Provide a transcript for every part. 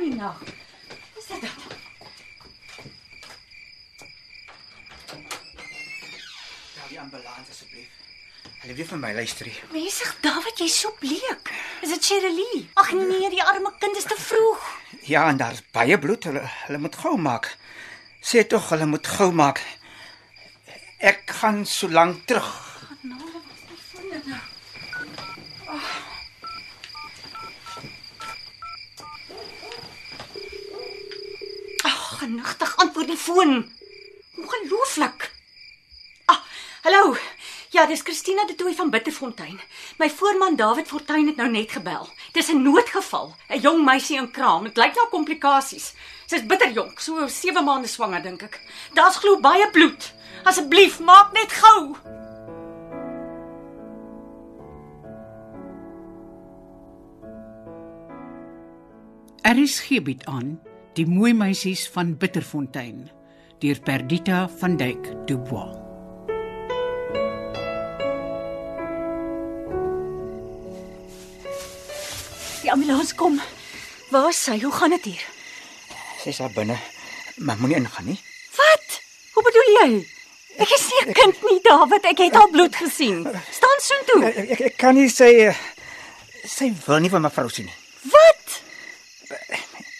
in die nag. Is dit dan? Ja, die ambulans asseblief. Hulle wil vir my luister. hier. Mense, David, jy's so bleek. Is dit Shirley? Ag nee, die arme kind is te vroeg. Ja, en daar's baie bloed. Hulle hulle moet gou maak. Sê tog hulle moet gou maak. Ek gaan so lank terug. Ag, genigtig antwoord die foon. Ongelooflik. Ah, hallo. Ja, dis Christina de Tooi van Bitterfontein. My voorman David Fortuin het nou net gebel. Dis 'n noodgeval. 'n Jong meisie in kraam. Dit lyk na komplikasies. Sy's bitterjonk, so 7 maande swanger dink ek. Daar's glo baie bloed. Asseblief, maak net gou. Aris gebied aan Die mooi meisies van Bitterfontein deur Perdita van Dyk Du Bois. Die ambulans kom. Waar is sy? Hoe gaan dit hier? Sy's daar binne. Maar moenie ingaan nie. Wat? Hoe bedoel jy? Ek is nie 'n kind nie, David. Ek het al bloed gesien. Staan soontoe. Ek ek, ek kan nie sê eh, sy wil nie van mevrou sien nie. Wat?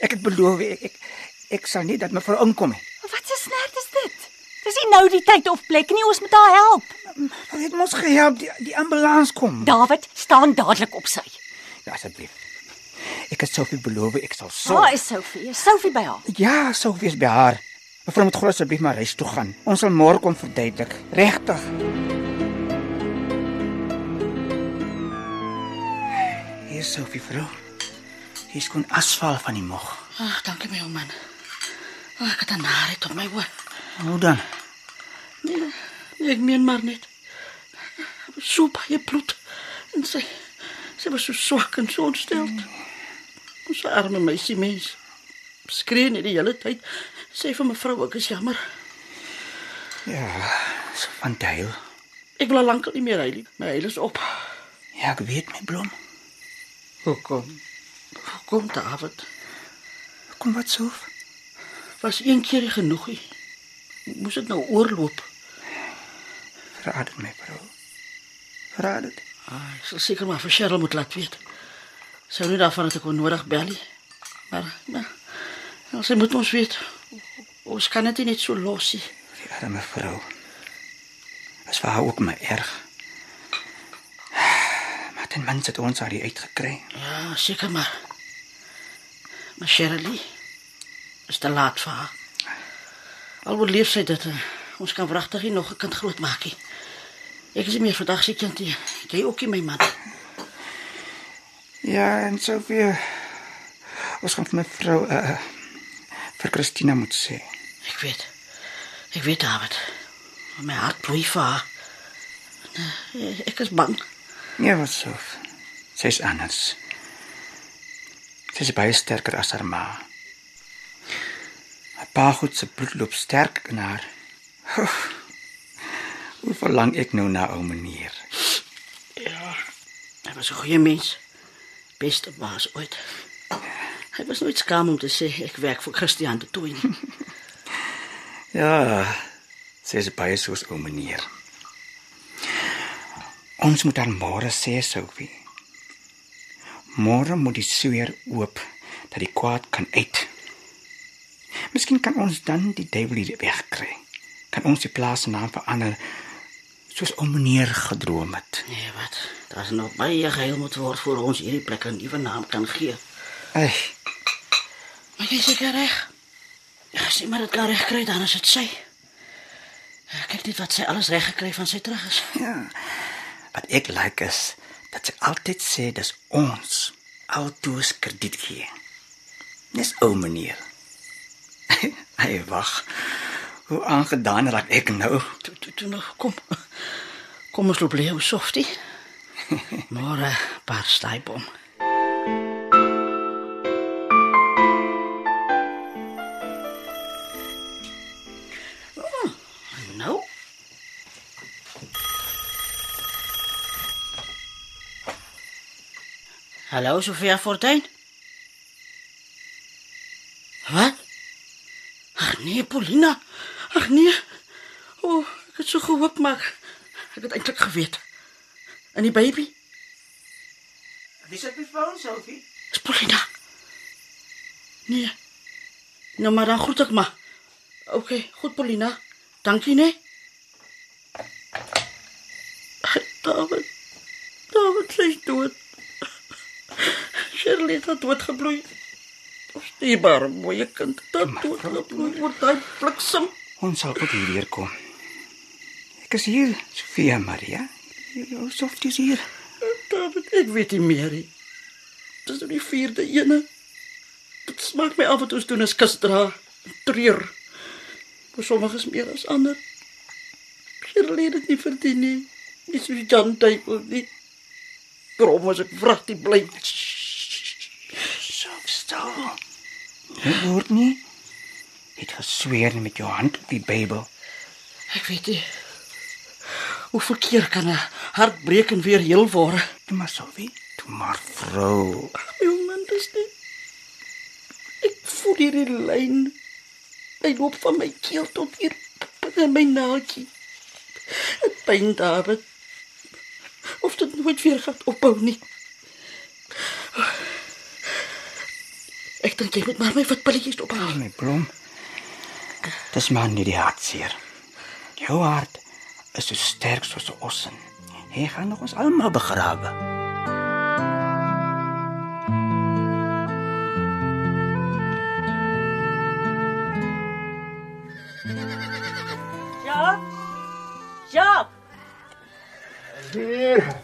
Ek het beloof ek ek, ek sal nie dat mevrou inkom nie. Wat 'n snert is dit? Dis nie nou die tyd of plek nie. Ons moet haar help. Hulle het ons gehelp. Die, die ambulans kom. David, staan dadelik op sy. Ja, asseblief. Ek het Sophie beloof ek sal Waar sorg. is Sophie? Is Sophie by haar? Ja, Sophie is by haar. Mevrou moet gou asseblief maar huis toe gaan. Ons sal môre kom verduidelik. Regtig. Hier is Sophie vrou. Hier skoon asfal van die mog. Ag, dankie my ou man. Ag, ek het 'n narigheid op my oor. Hoe dan? Ek meen maar net. So baie bloed. En sy sy was so swak en so ontsteld. Ons arme meisie mens. Skree net die hele tyd. Sê vir mevrou ek is jammer. Ja, so van duil. Ek wil al lank nie meer huil nie. My huil is op. Ja, ek weet my blom. Hoekom? Hoekom David? Kom wat so? Was een keer nie genoeg nie. Moes dit nou oorloop? Verraad dit my vrou. Verraad dit. Ah, ek sal seker maar vir Cheryl moet laat weet. Sou nie daarvan dat ek hom nodig bel nie. Maar, maar nou, sy moet ons weet. Ons kan dit net so los nie. Die arme vrou. Dit was ook my erg. Maar ten minste het ons haar uitgekry. Ja, seker maar. Maar Cheryl is te laat vir haar. Al oorleef sy dit. Ons kan wragtig nog 'n kind grootmaak nie. Ek is meer vandag se kind nie. Jy ook nie my man. Ja, en Sofie ons gaan vir my vrou uh vir Christina moet sê. Ek weet. Ek weet David. My hart bloei vir haar. Nee, Ek is bang. Nee, wat so. Sy's anders. Sy's baie sterker as haar ma. Haar pa goed se bloed loop sterk in haar. Hoe verlang ek nou na ou meneer. Ja. Hy was 'n goeie mens. Beste baas ooit. Hy was nooit skaam om te sê ek werk vir Christian de nie. Ja, sy's baie soos ou meneer. Ons moet aan môre sê, Sophie. Môre moet die sweer oop dat die kwaad kan uit. Miskien kan ons dan die duiwel hier wegkry. Kan ons die plaas se naam verander soos ou meneer gedroom het. Nee, wat? Daar's nog baie geheim moet word voor ons hierdie plek 'n nuwe naam kan gee. Ag, Maar jy seker reg. Ja, as iemand dit kan regkry, dan is dit sy. Kyk net wat sy alles reg gekry van sy terug is. ja. Wat ek like is dat sy altyd sê dis ons altoos krediet gee. Dis ou meneer. Hy wag. Hoe aangedaan raak ek nou? Toe toe toe nog kom. Kom ons loop leeu softie. Môre paar staaibom. Oh, Nou. Hallo Sofia Fortuin. nee, Paulina. Ag nee. O, oh, ek het so gehoop maar ek het eintlik geweet. En die baby? Wie sit die foon, Sophie? Dis Paulina. Nee. Nou maar dan groet ek maar. OK, goed Paulina. Dankie nee. David. David sê dood. Shirley het dood gebloei. Dierbare mooie kind, dat dood gebloei word hy bliksem. Ons sal ook hier weer kom. Ek is hier, Sofia Maria. Jou softies hier. David, ek weet nie meer nie. Dis nou die vierde ene. Dit smaak my af wat ons doen as kus dra, treur. Maar sommige is meer as ander. Shirley het dit nie verdien nie. Dis wie dan tyd nie. Waarom was ek vragtig bly? So stil. Jy hoor nie? Het gesweer met jou hand op die Bybel. Ek weet nie. Hoe verkeer kan 'n hart breek en weer heel word? Toe maar Sophie, toe maar vrou. Jou man dis nie. Ek voel hierdie lyn. Hy loop van my keel tot hier in my naaltjie. Dit pyn David. Of dit nooit weer gaan ophou nie. Ek dink jy moet maar my wat pilletjies ophaal. My blom. Dis maar nie die hartseer. Jou hart is so sterk soos 'n ossen. Hy gaan nog ons almal begrawe. Ja. Ja. Hier.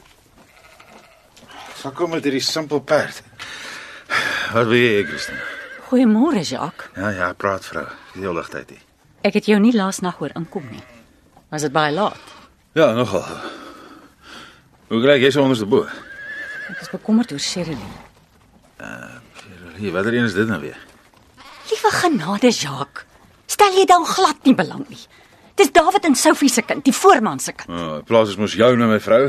Sal kom met hierdie simpel perd. Wat wil jy, Christine? Goeiemôre, Jacques. Ja, ja, praat vrou. Dis die ligtheid hier. Ek het jou nie laas nag hoor inkom nie. Was dit baie laat? Ja, nogal. Hoe kry jy so onderste bo? Ek is bekommerd oor Shirley. Hier, watter een is dit nou weer? Liewe genade, Jacques. Stel jy dan glad nie belang nie. Dis David en Sophie se kind, die voorman se kind. O, oh, plaas is mos jou nou my vrou.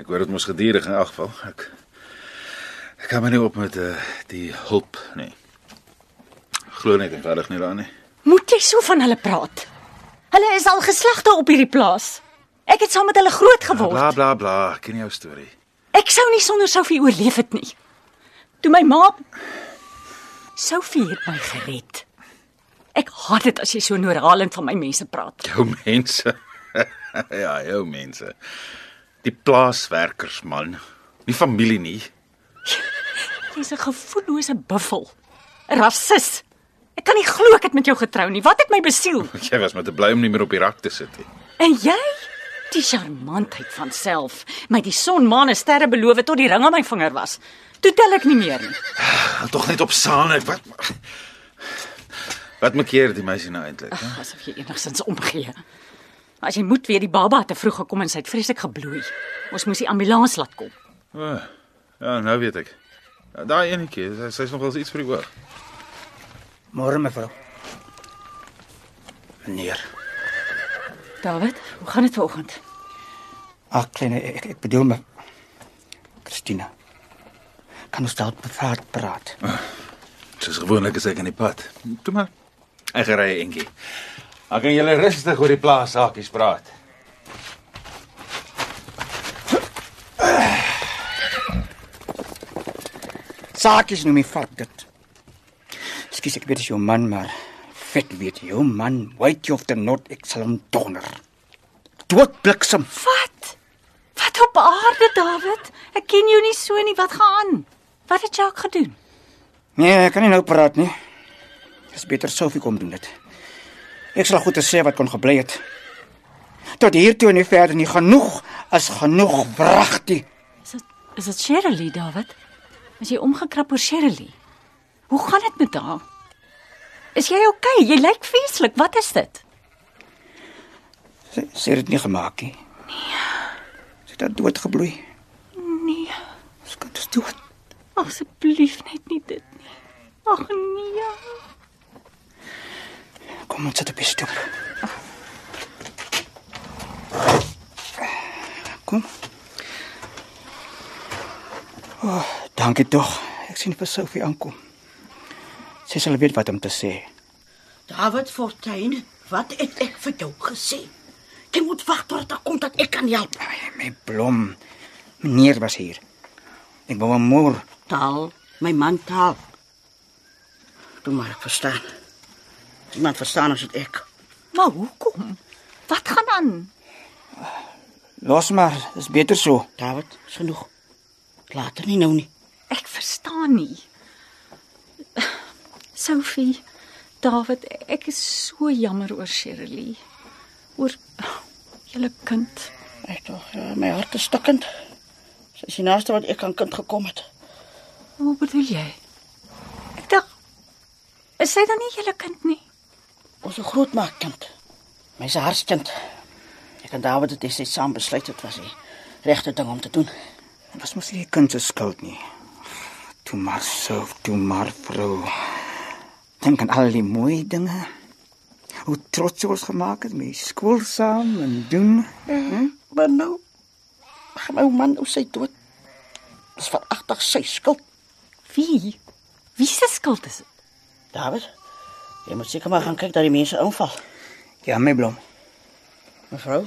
Ek hoor dit mos gedurig in elk geval. Ek Ek kan my nie op met uh, die hulp nie. Glo net eenvoudig nie daarin nie. Moet jy so van hulle praat? Hulle is al geslagte op hierdie plaas. Ek het saam met hulle groot geword. Bla bla bla, ken jou storie. Ek sou nie sonder Sophie oorleef het nie. Toe my ma Sophie het my gered. Ek haat dit as jy so noorhalend van my mense praat. Jou mense. ja, jou mense. Die plaaswerkers man. Nie familie nie. Jy's 'n gevoellose buffel. 'n Rasis. Ek kan nie glo ek het met jou getrou nie. Wat het my besiel? Jy was met te bly om nie meer op die rak te sit nie. En jy? Die charmantheid van self. My die son, maan en sterre beloof tot die ring aan my vinger was. Toe tel ek nie meer nie. Gaan tog net op saan ek wat Wat maak keer die meisie nou eintlik? hè? Asof jy enigstens omgee. As jy moet weer die baba te vroeg gekom en sy het vreeslik gebloei. Ons moes die ambulans laat kom. O, ja, nou weet ek. Daai enetjie, sy- sy's nog wel iets vir die oog. Môre mevrou. Meneer. David, hoe gaan dit vanoggend? Ag kleine ek, ek bedoel me Christina. Kan ons dalk bevaart praat? Soos gewoonlik is ek in die pad. Toe maar. Ek ry enetjie. Dan kan julle rustig oor die plaas saakies praat. Saakies noem my vark dit. Skus ek weet dis jou man maar vet weet jou man, weet jy of dit not ek sal hom donder. Dood bliksem. Wat? Wat op aarde, David? Ek ken jou nie so nie. Wat gaan aan? Wat het Jacques gedoen? Nee, ek kan nie nou praat nie. Dis beter Sophie kom doen dit. Ek sal goed te sê wat kon gebly het. Tot hier toe en nie verder nie genoeg as genoeg wragtig. Is dit is dit Shirley, David? Is jy omgekrap oor Shirley? Hoe gaan dit met haar? Is jy oukei? Okay? Jy lyk vreeslik. Wat is dit? Sy sy het dit nie gemaak nie. Nee. Sy het dood gebloei. Nee, Sy kan dus dood. asseblief net nie dit nie. Ag nee. Kom ons sit op die stoep. Kom. Oh, dankie tog. Ek sien vir Sophie aankom. Sy sal weet wat om te sê. David Fortuin, wat het ek vir jou gesê? Jy moet wag tot ek kom dat ek kan help. My blom. Meneer was hier. Ek wou hom moer. Taal, my man taal. Toe maar ek verstaan. Iemand verstaan as dit ek. Maar hoekom? Wat gaan aan? Los maar, dis beter so. David, is genoeg. Later nie nou nie. Ek verstaan nie. Sophie, David, ek is so jammer oor Shirley. Oor julle kind. Ek tog, ja, my hart is stikkend. Sy is die naaste wat ek aan kind gekom het. Hoe bedoel jy? Ek dink is sy dan nie julle kind nie? Ons grootmaak kind. My se hartskind. Ek en David het dit saam besluit dit was die regte ding om te doen. Dit was mos nie die kind se skuld nie. Toe maar so, toe maar vrou. Dink aan al die mooi dinge. Hoe trots ons gemaak het met skool saam en doen. Hm? Maar nou gaan my ou man ou sy dood. Dis veragtig sy skuld. Wie? Wie se skuld is dit? David, jy moet seker maar gaan kyk dat die mense inval. Ja, my blom. Mevrou,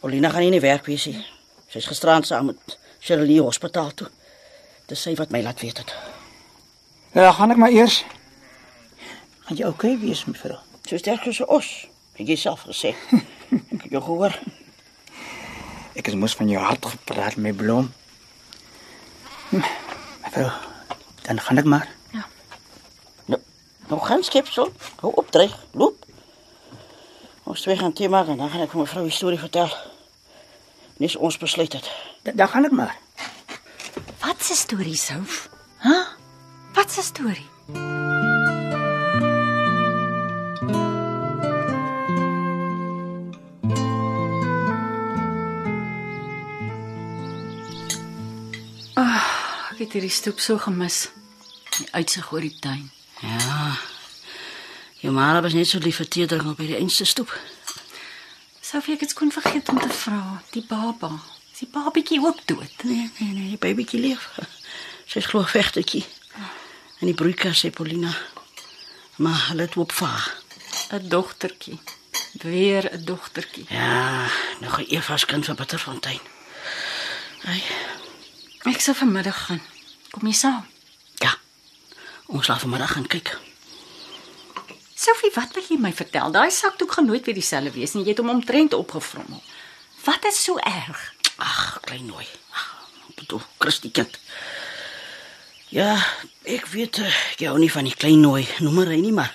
Paulina gaan nie in die werk wees nie. Sy's gisterand saam met Shirley hospitaal toe. Dis sy wat my laat weet het. Ja, gaan ek maar eers. Gaan jy okay wees, mevrou? So sterk as 'n os. Het jy self gesê. Ek het jou gehoor. Ek het mos van jou hart gepraat, my blom. Hm, Mevrou, dan gaan ek maar. Nou, nou gaan skepsel. Hou op dreig. Loop. Ons twee gaan tee maak en dan gaan ek vir mevrou 'n storie vertel. Dis ons besluit het. Da, dan gaan ek maar. Wat 'n storie, Sof? Hæ? Huh? Wat 'n storie? Hierdie stoep so gemis. Die uitsig oor die tuin. Ja. Jou ma was net so lief vir teedering op hierdie einste stoep. Sofie, ek het skoon vergeet om te vra. Die baba, is die babietjie ook dood? Nee, nee, nee, die babytjie leef. Sy's glo vegtetjie. En die broeikas sê Paulina. Maar hulle het opvaar. 'n Dogtertjie. Weer 'n dogtertjie. Ja, nog 'n Eva's kind van Bitterfontein. Ai, Ek sal vanmiddag gaan. Kom jy saam? ja. Ons laat vanmiddag gaan kyk. Sophie, wat wil jy my vertel? Daai sakdoek gaan nooit weer dieselfde wees nie. Jy het hom omtrent opgevrommel. Wat is so erg? Ag, klein nooi. Ag, bedoel, Christie kind. Ja, ek weet eh, ek hou nie van die klein nooi, noem hy nie maar.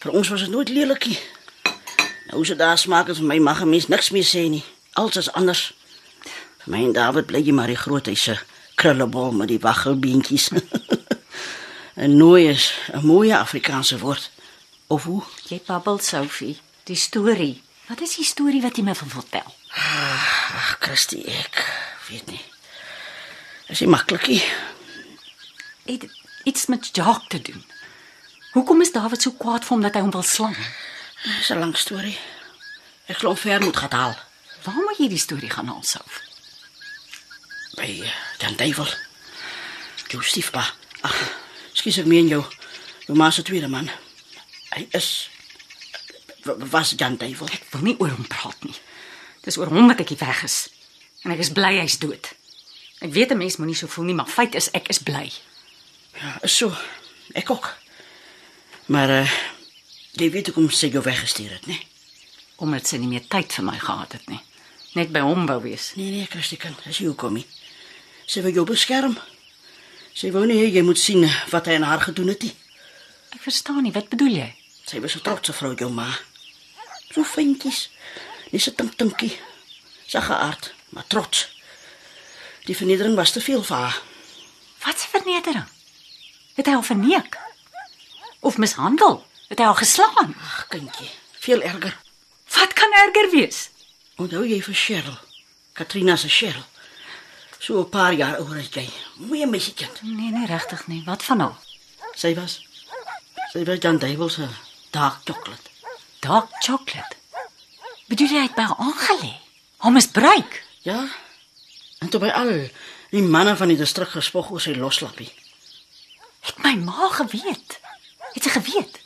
Vir ons was dit nooit leelikie. Nou se daar smaak het vir my mag 'n mens niks meer sê nie. Alles is anders. Vir my en David bly jy maar die groot huise krullebol met die waggelbeentjies. 'n Nooi is 'n mooi Afrikaanse woord. Of hoe? Jy babbel, Sophie. Die storie. Wat is die storie wat jy my wil vertel? Ag, Christie, ek weet nie. Is nie maklikie. Het dit iets met Jacques te doen? Hoekom is David so kwaad vir hom dat hy hom wil slaan? Dis 'n lang storie. Ek glo ver moet gaan haal. Waar moet jy die storie gaan haal, Sophie? By eh, Jan Duivel. Jou stiefpa. Ag, skus ek meen jou. Jou ma se tweede man. Hy is wa- was Jan Duivel. Ek wil nie oor hom praat nie. Dis oor hom wat ek hier weg is. En ek is bly hy's dood. Ek weet 'n mens moenie so voel nie, maar feit is ek is bly. Ja, is so. Ek ook. Maar eh uh, jy weet hoekom sy jou weggestuur het, né? Nee? Omdat sy nie meer tyd vir my gehad het nie. Net by hom wou wees. nee, nee, Christie kind, as jy hoekom nie. Sy wil jou beskerm. Sy wou nie hê jy moet sien wat hy aan haar gedoen het nie. Ek verstaan nie, wat bedoel jy? Sy was 'n trotse vrou, jou ma. So fynkies. Dis 'n tink tinkie. Sagge aard, maar trots. Die vernedering was te veel vir haar. Wat 'n vernedering. Het hy haar verneek? Of mishandel? Het hy haar geslaan? Ag, kindjie, veel erger. Wat kan erger wees? Onthou jy vir Cheryl? Katrina se Cheryl. So 'n paar jaar ouer as jy. Mooi meisiekind. Nee, nee, regtig nie. Wat van haar? Sy was sy was Jan Duivel se dark chocolate. Dark chocolate. Bedoel jy hy het by haar aangelê? Haar misbruik? Ja. En toe by al die manne van die distrik gespog oor sy loslappie. Het my ma geweet? Het sy geweet?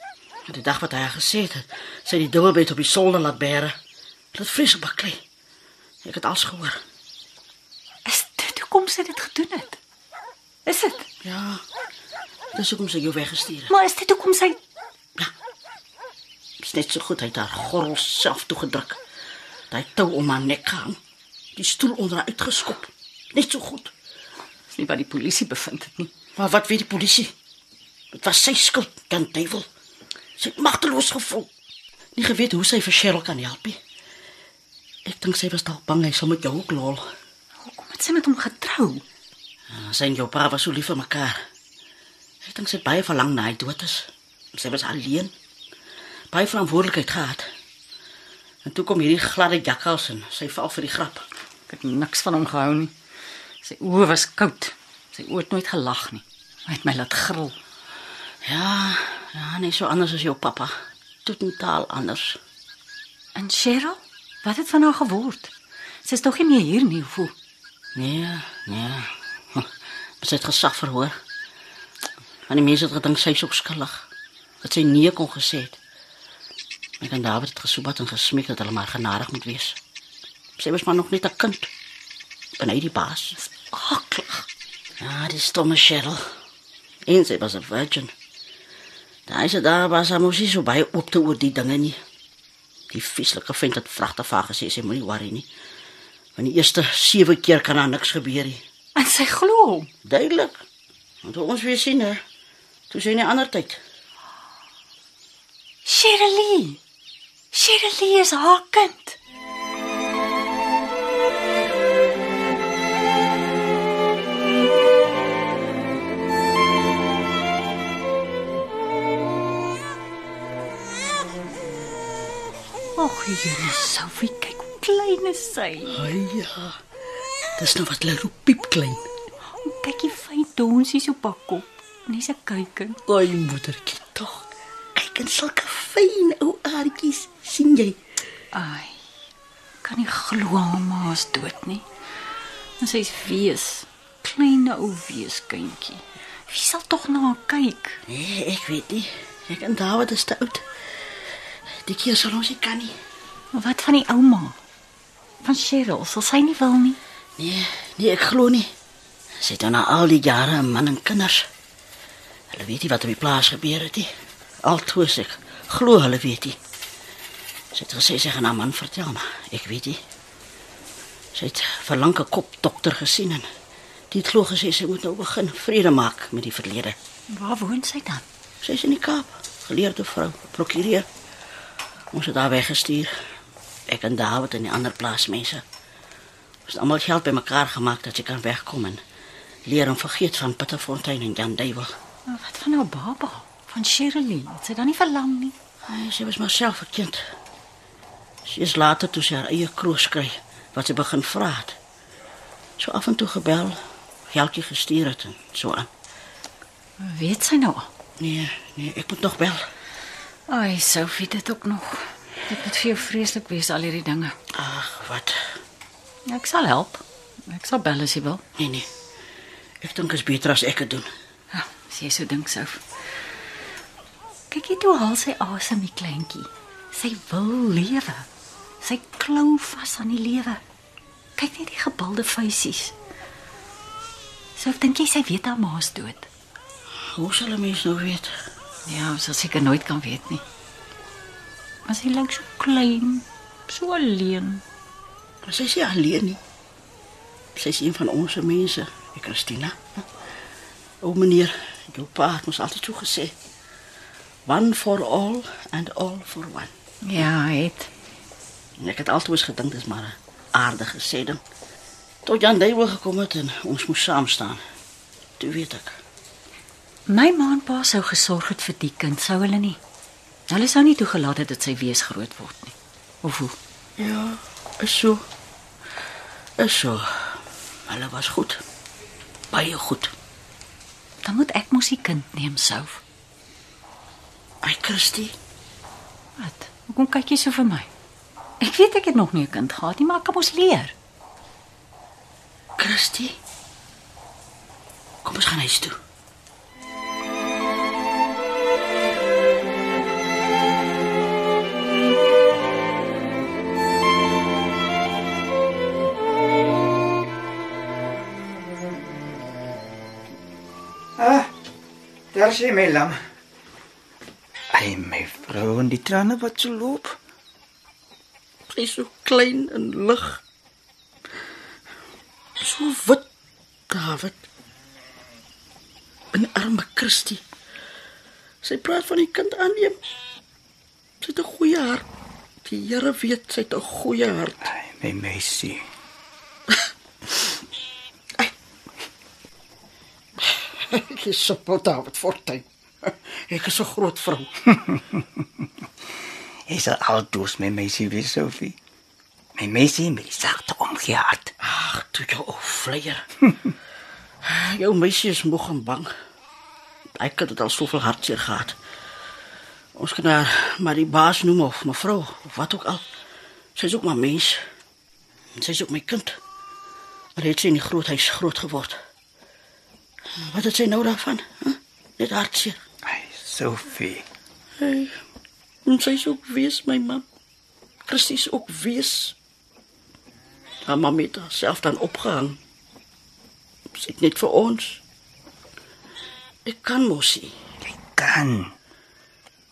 Die dag wat hy haar gesê het, sy die dubbelbed op die solde laat bære. Dit vreeslik baklei. Ek het alles gehoor. Hoekom sy dit gedoen het? Is dit? Ja. Dis hoekom sy jou weggestuur het. Maar is dit hoekom sy Dis net so goed hy het haar gordel self toegedruk. Daai tou om haar nek gehang. Die stoel onder haar uitgeskop. Net so goed. is nie wat die polisie bevind het nie. Maar wat weet die polisie? Dit was sy skuld, dan duiwel. Sy het magteloos gevoel. Nie geweet hoe sy vir Cheryl kan help nie. Ek dink sy was dalk bang hy sal met jou ook lol. Hoekom het sy met hom getrou? Ja, Sy en jou pa was so lief vir mekaar. Ek dink sy baie verlang na hy dood is. Sy was alleen. Baie verantwoordelikheid gehad. En toe kom hierdie gladde jakkals en sy val vir die grap. Ek het niks van hom gehou nie. Sy oë was koud. Sy oë het nooit gelag nie. Hy het my laat gril. Ja, ja, nie so anders as jou pappa. Totaal anders. En Cheryl, wat het van haar geword? Sy's tog nie meer hier nie, hoe? Nee, nee. Hm, Sy het gesag verhoor. Want die mense het gedink sy is ook skuldig. Dat sy nee kon gesê het. Ek en David het gesoebat en gesmeek dat hulle maar genadig moet wees. Sy was maar nog net 'n kind. En hy die baas. Aklig. Ja, die stomme Cheryl. En sy was 'n virgin. Daai se daar was haar mos nie so baie oop te oor die dinge nie. Die vieslike vent het vragtig vir haar gesê sy moenie worry nie. Want die eerste 7 keer kan daar niks gebeur nie. En sy glo hom. Duidelik. Want ons weer sien hè. Toe sien 'n ander tyd. Cherylie. Cherylie is haar kind. Ag, Here, Sophie, kyk klein is sy. Ai ja. Dis nou wat hulle roep piep klein. Kyk die fyn donsies op haar kop. Dis 'n kuiken. Ai moedertjie tog. Kyk en sulke fyn ou aartjies sien jy. Ai. Kan nie glo haar ma is dood nie. En sy's wees, klein ou weeskindjie. Wie sal tog na haar kyk? Nee, ek weet nie. Ek en David is te oud. Die keer sal ons nie kan nie. Wat van die ouma? Van Cheryl, sal sy nie wil nie. Nee, nee, ek glo nie. Sy het na al die jare 'n man en kinders. Hulle weet nie wat op die plaas gebeur het nie. Altoos ek glo hulle weet nie. Sy het gesê sy gaan haar man vertel, maar ek weet nie. Sy het verlang 'n kop dokter gesien en die het glo gesê sy moet nou begin vrede maak met die verlede. Waar woon sy dan? Sy is in die Kaap, geleerde vrou, prokureur. Ons het haar weggestuur. Ek en David en die ander plaasmense. Ons het almal geld bymekaar gemaak dat sy kan wegkom en leer om vergeet van Pieterfontein en Jan Duiwel. Maar wat van haar baba? Van Cherylie? Het sy dan nie verlang nie? Ai, Sy was maar self 'n kind. Sy is later toe sy haar eie kroos kry wat sy begin vra het. So af en toe gebel, geldjie gestuur het en so aan. Weet sy nou al? Nee, nee, ek moet nog bel. Ai, Sophie, dit ook nog. Dit moet vir jou vreeslik wees al hierdie dinge. Ag, wat? Ek sal help. Ek sal bel as jy wil. Nee, nee. Ek dink dit is beter as ek dit doen. Ja, as jy so dink, Sof. Kyk jy toe haal sy asem, die kleintjie. Sy wil lewe. Sy klou vas aan die lewe. Kyk net die gebalde vuisies. Sof, dink jy sy weet haar ma is dood? Hoe sal 'n mens nou weet? Ja, sy sal seker nooit kan weet nie. Maar sy lyk so klein, so alleen. Maar sy is nie alleen nie. Sy is een van ons mense, ek Christina. O meneer, jou pa het ons altyd so gesê. One for all and all for one. Ja, het. En ek het altyd gedink dis maar 'n aardige sêding. Tot Jan Duiwel gekom het en ons moes saam staan. Toe weet ek. My ma en pa sou gesorg het vir die kind, sou hulle nie. Hulle sou nie toegelaat het dat sy wees groot word nie. Of hoe? Ja, is so. Is so. Hulle was goed. Baie goed. Dan moet ek mos die kind neem, Souf. Ai Christie, Wat? Hoekom kyk jy so vir my? Ek weet ek het nog nie 'n kind gehad nie, maar ek kan mos leer. Christie. Kom ons gaan huis toe. Daar sê my lam. Ai my vrou en die trane wat so loop. Sy is so klein en lig. So wit, David. 'n Arme Christie. Sy praat van die kind aanneem. Sy het 'n goeie hart. Die Here weet sy het 'n goeie hart. Ai my meisie. Ek is so pot David Fortuin. Ek is so groot vrou. Hy sal altoos my meisie wees, Sophie. My meisie met die sagte omgee hart. Ag, toe jou ou vleier. jou meisie is moeg en bang. Hy het dit al soveel hartseer gehad. Ons kan haar maar die baas noem of mevrou of wat ook al. Sy is ook maar mens. En Sy is ook my kind. Maar het sy in die groot huis groot geword. Wat het sy nou daarvan? Huh? Net hartseer. Ai, Sophie. Hey, en sy is ook wees my man. Christie is ook wees. Haar mamma het haarself dan opgehang. Sy het net vir ons. Ek kan mos nie. Jy kan.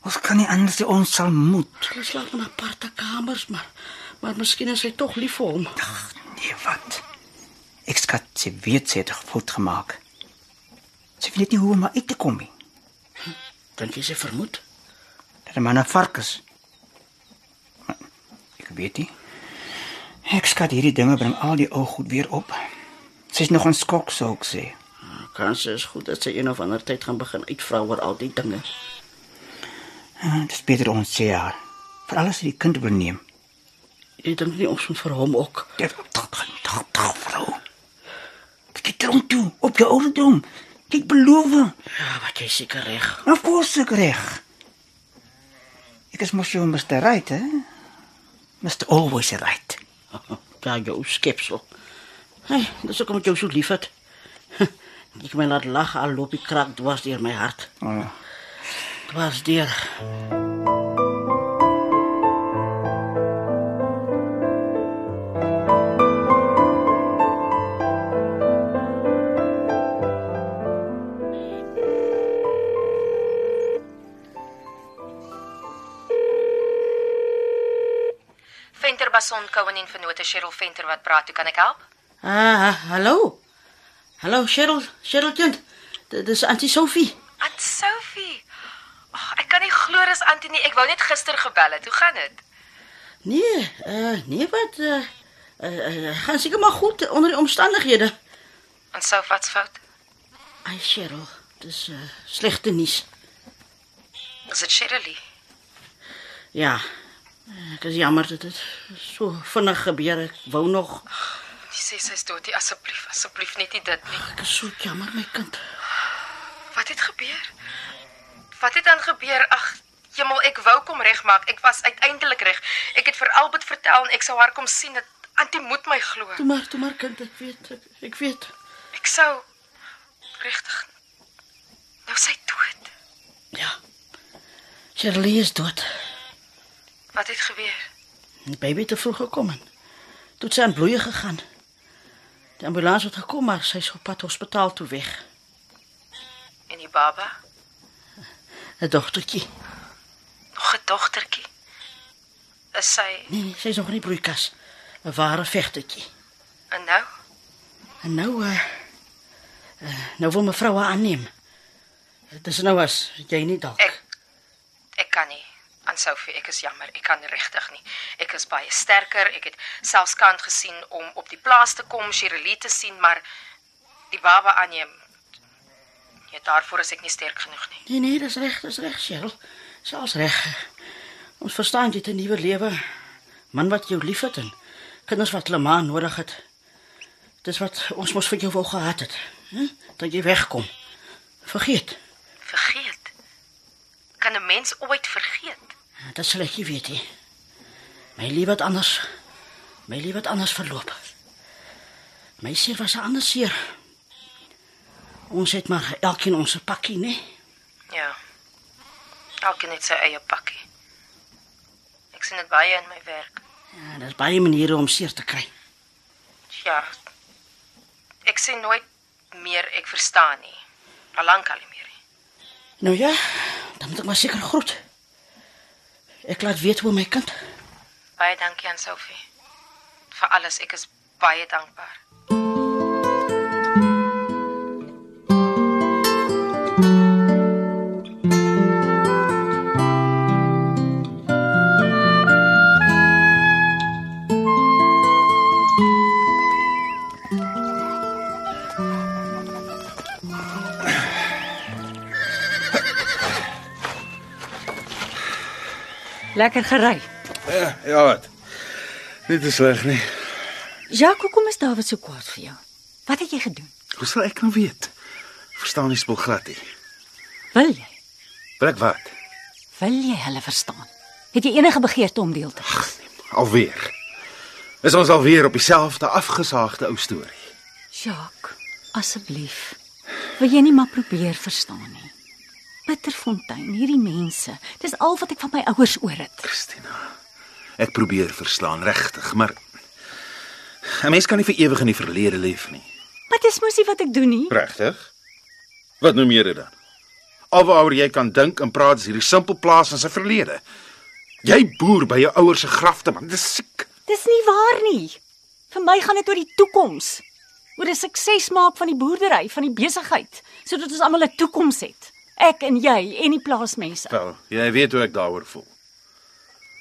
Ons kan nie anders nie, ons sal moet. Hulle slaap in aparte kamers, maar maar miskien is hy tog lief vir hom. Ag, nee wat. Ek skat sy weet sy het het fout gemaak. Sy weet nie hoe om uit te kom nie. Dink jy sy vermoed? Dat 'n man 'n vark is. Maar Ek weet nie. Ek skat hierdie dinge bring al die ou goed weer op. Sy's nog 'n skok sou ek sê. Kans is goed dat sy een of ander tyd gaan begin uitvra oor al die dinge. Ah, Dis beter ons sê haar. Veral as sy die kind wil neem. Jy dink nie ons moet vir hom ook. Dit tot tot tot vrou. Kyk tronk toe op jou ouderdom. Kyk beloof. Ja, wat jy seker reg. Of course ek reg. Ek is mos jou Mr. Right, hè? Mr. Always Right. Ja, jou skepsel. Hey, dis ook omdat jou so liefhet. Ek my laat lag al loop die krak dwars deur my hart. Oh. Dwars deur. Bason Cowan en Vennote Cheryl Venter wat praat. Hoe kan ek help? Ah, hallo. Hallo Cheryl, Cheryl kind. Dit is Auntie Sophie. Aunt Sophie. Oh, ek kan nie glo dis Antonie. Ek wou net gister gebel het. Hoe gaan dit? Nee, uh nee wat uh, uh, uh gaan seker maar goed onder die omstandighede. En Sophie wat's fout? Ai Cheryl, dis uh slegte nuus. Is dit Shirley? Ja. Ek is jammer dat dit so vinnig gebeur. Ek wou nog Jy sê sy's dood. Asseblief, asseblief net nie dit nie. ek is so jammer my kind. Wat het gebeur? Wat het dan gebeur? Ag, Jemmel, ek wou kom regmaak. Ek was uiteindelik reg. Ek het vir Albert vertel en ek sou haar kom sien. Dat Antie moet my glo. Toe maar, toe maar kind, ek weet, ek, ek weet. Ek sou regtig Nou sy dood. Ja. Shirley is dood. Wat het gebeur? Die baby het te vroeg gekom toe het sy aan bloeie gegaan. Die ambulans het gekom, maar sy is op pad hospitaal toe weg. En die baba? 'n Dogtertjie. Nog 'n dogtertjie. Is sy Nee, nee, sy is nog in die broeikas. 'n Ware vegtertjie. en nou? En nou uh, uh nou wil mevrou haar aanneem. Dis nou as jy nie dalk. Ek ek kan nie. Aan Sophie, ek is jammer. Ek kan regtig nie. Ek is baie sterker. Ek het selfs kant gesien om op die plaas te kom, Shirley te sien, maar die baba aanneem. Ja, daarvoor is ek nie sterk genoeg nie. Nee, nee, dis reg, dis reg, Cheryl. Selfs reg. Ons verstaan jy 'n nuwe lewe. Man wat jou liefhet en kinders wat hulle ma nodig het. Dis wat ons mos vir jou wou gehad het. Hè? Dat jy wegkom. Vergeet. Vergeet. Kan 'n mens ooit vergeet? Dat sal ek nie weet nie. My lewe het anders. My lewe het anders verloop. My seer was 'n ander seer. Ons het maar elkeen ons pakkie, né? Ja. Elkeen het sy eie pakkie. Ek sien dit baie in my werk. Ja, daar's baie maniere om seer te kry. Ja. Ek sê nooit meer ek verstaan nie. Al lank al nie meer nie. Nou ja, dan moet ek maar seker groet. Ek laat weet hoe my kind. Baie dankie aan Sophie. Vir alles, ek is baie dankbaar. Lekker gery. Ja, ja wat. Nie te sleg nie. Jacques, hoekom is David so kwaad vir jou? Wat het jy gedoen? Hoe sal ek nou weet? Verstaan nie spul glad nie. Wil jy? Wil ek wat? Wil jy hulle verstaan? Het jy enige begeerte om deel te wees? Alweer. Is ons alweer op dieselfde afgesaagde ou storie? Jacques, asseblief. Wil jy nie maar probeer verstaan nie? Bitterfontein, hierdie mense, dis al wat ek van my ouers oor het. Christina. Ek probeer verstaan regtig, maar 'n mens kan nie vir ewig in die verlede leef nie. Maar dis mos nie wat ek doen nie. Regtig? Wat noem jy dit dan? Alwaaroor jy kan dink en praat is hierdie simpel plaas in sy verlede. Jy boer by jou ouers se grafte, man. Dis siek. Dis nie waar nie. Vir my gaan dit oor die toekoms. Oor 'n sukses maak van die boerdery, van die besigheid, sodat ons almal 'n toekoms het. Ek en jy en die plaasmense. Wel, jy weet hoe ek daaroor voel.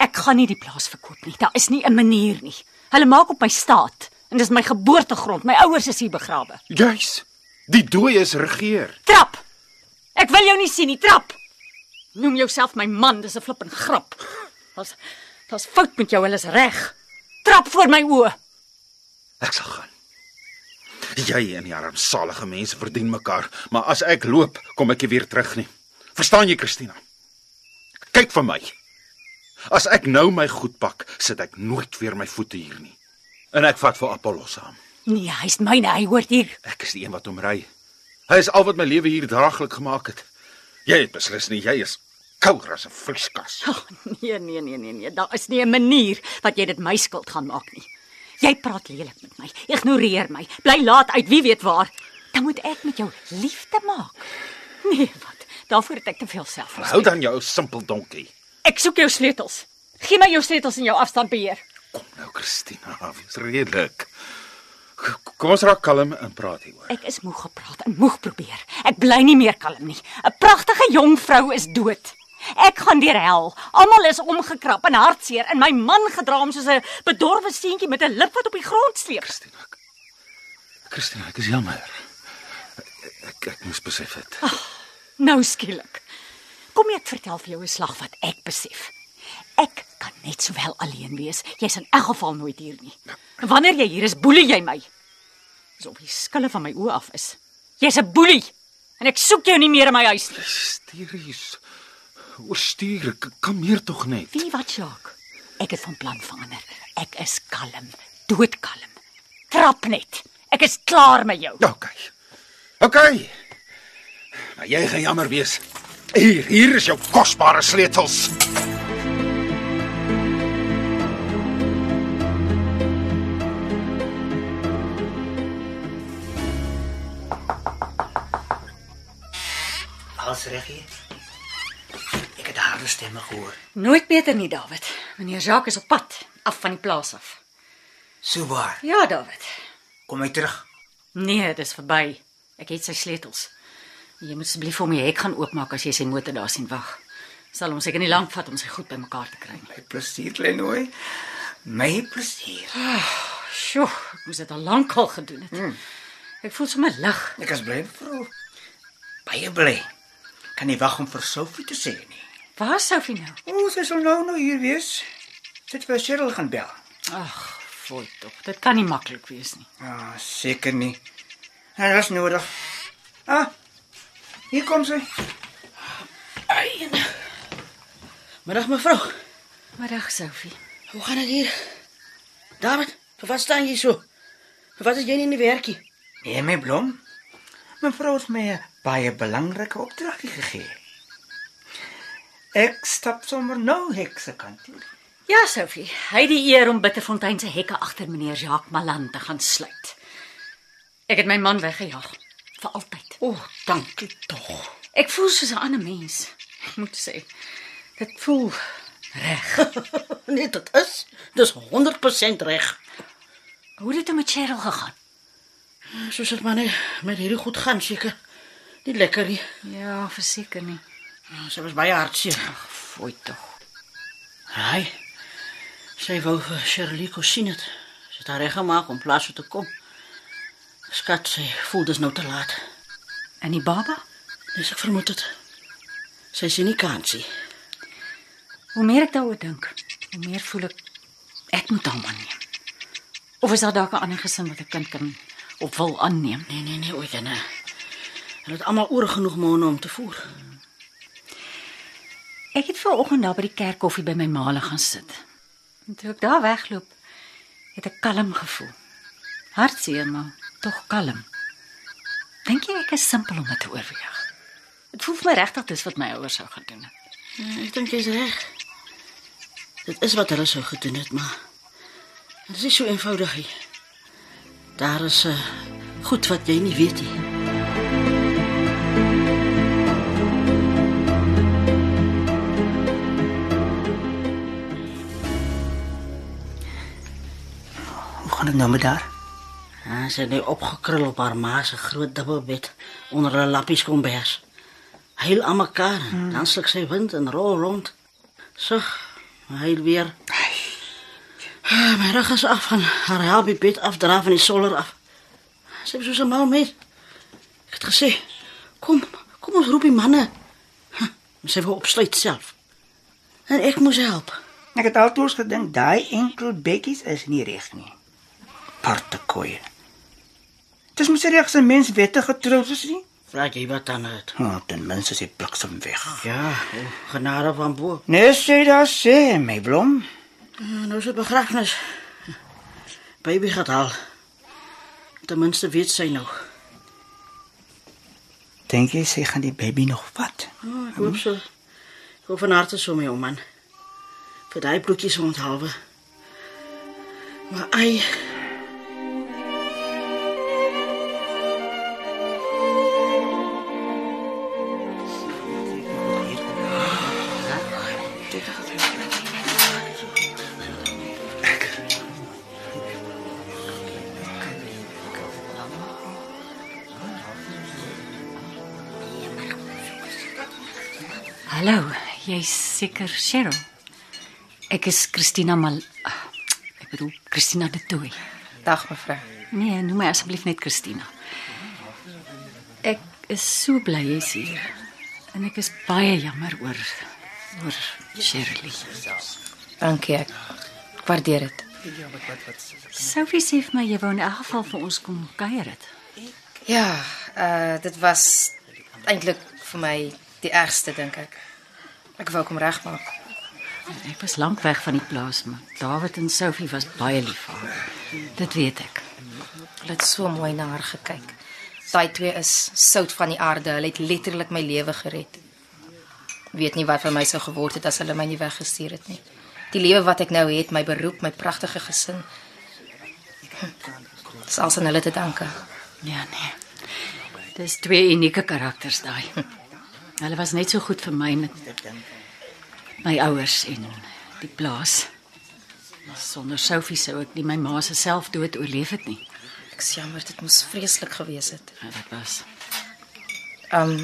Ek gaan nie die plaas verkoop nie. Daar is nie 'n manier nie. Hulle maak op my staat en dis my geboortegrond. My ouers is hier begrawe. Juis. Die dooies regeer. Trap. Ek wil jou nie sien nie. Trap. Noem jouself my man, dis 'n flippin grap. Daar's daar's fout met jou, hulle is reg. Trap voor my oë. Ek sal gaan. Jy en die armsalige mense verdien mekaar, maar as ek loop, kom ek nie weer terug nie. Verstaan jy, Christina? Kyk vir my. As ek nou my goed pak, sit ek nooit weer my voete hier nie. En ek vat vir Apollo saam. Nee, hy's myne, hy hoort hier. Ek is die een wat hom ry. Hy is al wat my lewe hier draaglik gemaak het. Jy het beslis nie, jy is kouer as 'n vrieskas. Oh, nee, nee, nee, nee, nee. Daar is nie 'n manier wat jy dit my skuld gaan maak nie. Jy praat lelik met my. Ignoreer my. Bly laat uit, wie weet waar. Dan moet ek met jou liefde maak. Nee, wat? Daarvoor het ek te veel selfrespek. Hou dan jou simpel donkie. Ek soek jou sleutels. Gee my jou sleutels en jou afstandbeheer. Kom nou, Christina, wees redelik. Kom ons raak kalm en praat hieroor. Ek is moeg gepraat en moeg probeer. Ek bly nie meer kalm nie. 'n Pragtige jong vrou is dood. Ek gaan deur hel. Almal is omgekrap en hartseer en my man gedra om soos 'n bedorwe seentjie met 'n lip wat op die grond sleep. Christina. ek- Christina, ek is jammer. Ek ek, moes besef het. Nou skielik. Kom ek vertel vir jou 'n slag wat ek besef. Ek kan net sowel alleen wees. Jy's in elk geval nooit hier nie. En wanneer jy hier is, boelie jy my. Asof die skille van my oë af is. Jy's 'n boelie en ek soek jou nie meer in my huis nie. Hysteries. Oorstuur, ek kan meer tog net. Wie wat, Jacques? Ek het van plan verander. Ek is kalm, doodkalm. Trap net. Ek is klaar met jou. OK. OK. Maar jy gaan jammer wees. Hier, hier is jou kosbare sleutels. Alles reg hier. Stemme gehoor. Nooit beter nie, David. Meneer Jacques is op pad af van die plaas af. So waar. Ja, David. Kom hy terug. Nee, dis verby. Ek het sy sleutels. Jy moet asseblief vir my hek gaan oopmaak as jy sy motor daar sien wag. Sal ons seker nie lank vat om sy goed bymekaar te kry nie. My plesier, Lenoy. My plesier. Sjoe, ek moes dit al lank al gedoen het. Hmm. Ek voel sommer lig. Ek is bly vrou. Baie bly. Kan nie wag om vir Sophie te sê nie. Waar is Sophie nou? O, sy sal nou nou hier wees. Sit vir Cheryl gaan bel. Ag, fooi tog. Dit kan nie maklik wees nie. Ja, seker nie. Hy is nodig. Ah. Hier kom sy. Ai. en- Middag mevrou. Middag, Sophie. Hoe gaan dit hier? David, vir wat staan jy so? Vir wat is jy nie in die werkie? Nee, my blom. Mevrou het my baie belangrike opdrag gegee. Ek stap sommer nou hekse kant toe. Ja, Sophie. Hy het die eer om Bitterfontein se hekke agter meneer Jacques Malan te gaan sluit. Ek het my man weggejaag vir altyd. O, oh, dankie tog. Ek voel soos 'n ander mens. Moet sê. Dit voel Nee, dit is. Dis 100% reg. Hoe het dit met Cheryl gegaan? Soos dit maar net met hierdie goed gaan seker. Nie lekker nie. Ja, verseker nie. Sy was baie hartseer. Fooi tog. Hy. Sy wou vir Shirley het. Sy het haar reg gemaak om plaas toe te kom. Skat, sy voel dis nou te laat. En die baba? Dis ek vermoed. Sy sien nie kansie. Hoe meer ek daaroor dink, hoe meer voel ek ek moet hom aanneem. Of is daar dalk 'n ander gesin wat 'n kind kan of wil aanneem? Nee, nee, nee, ooit nee. Hulle het almal oor genoeg maande om te voer. Ek het vanoggend daar by die kerk koffie by my maale gaan sit. En toe ek daar wegloop, het ek kalm gevoel. Hartseer, maar tog kalm. Dink jy ek is simpel om dit te oorweeg? Dit voel vir my regtig dis wat my ouers sou gedoen het. Ja, ek dink jy's reg. Dit is wat hulle sou gedoen het, maar dit is so eenvoudig. Daar is uh, goed wat jy nie weet nie. Hoe gaan dit nou met haar? Ja, sy het net opgekrul op haar ma se groot dubbelbed onder 'n lappies kombers. Heel aan mekaar. Hmm. Dan sluk sy wind en rol rond. So, hy weer. Ah, My rug is af van haar helpie bed afdra van die soller af. Sy is so 'n mal mens. Ek het gesê, kom, kom ons roep die manne. Huh, sy wou opsluit self. En ek moes help. Ek het altoos gedink daai enkel bekkies is nie reg nie. Parte koeie. Dis mos reg as 'n mens wettig getroud is nie? Vra jy wat dan het? Oh, ten minste sy bliksem weg. Ja, genade van bo. Nee, sê daar sê my blom. Nou is dit begrafnis. Baby gaat al. Ten minste weet sy nou. Dink jy sy gaan die baby nog vat? Oh, ek hoop so. Ek hoop van harte so my ou man. Vir daai bloetjies onthaalwe. Maar ai, jy's seker Cheryl. Ek is Christina Mal ah, Ek bedoel Christina de Tooi. Dag mevrou. Nee, noem my asseblief net Christina. Ek is so bly jy's hier. En ek is baie jammer oor oor Shirley. Dankie ek. Ek waardeer dit. Sophie sê vir my jy wou in elk geval vir ons kom kuier het. Ja, uh dit was eintlik vir my die ergste dink ek. Ek wou kom regmaak. Ek was lank weg van die plaas, maar David en Sophie was baie lief vir haar. Dit weet ek. Hulle het so mooi na haar gekyk. Daai twee is sout van die aarde. Hulle het letterlik my lewe gered. Weet nie wat van my sou geword het as hulle my nie weggestuur het nie. Die lewe wat ek nou het, my beroep, my pragtige gesin. Dis alles aan hulle te danke. Ja nee. Dis twee unieke karakters daai. Hulle was net so goed vir my met my ouers en die plaas. Sonder Sophie sou ek nie my ma se selfdood oorleef het nie. Ek jammer, dit moes vreeslik gewees het. Ja, dit was. Um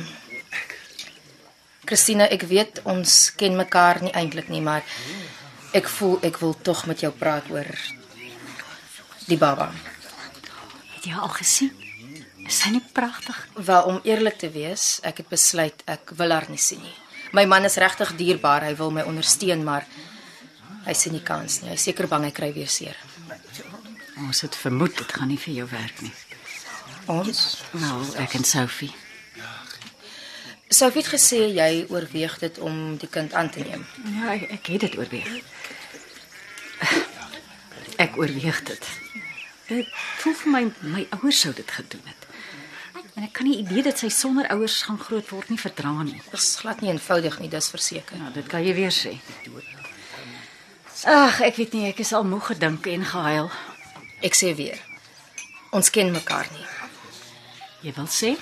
Christina, ek weet ons ken mekaar nie eintlik nie, maar ek voel ek wil tog met jou praat oor die baba. Het jy haar al gesien? Is sy nie pragtig? Wel om eerlik te wees, ek het besluit ek wil haar nie sien nie. My man is regtig dierbaar, hy wil my ondersteun, maar hy sien nie kans nie. Hy is seker bang hy kry weer seer. Ons het vermoed dit gaan nie vir jou werk nie. Ons Nou, ek en Sophie. Sophie het gesê jy oorweeg dit om die kind aan te neem. Ja, ek, ek het dit oorweeg. Ek oorweeg dit. Dit voel vir my my ouers sou dit gedoen het. En ek kan nie idee dat sy sonder ouers gaan groot word nie verdra nie. Dit is glad nie eenvoudig nie, dis verseker. Nou, dit kan jy weer sê. Ag, ek weet nie, ek is al moeg gedink en gehuil. Ek sê weer. Ons ken mekaar nie. Jy wil sê?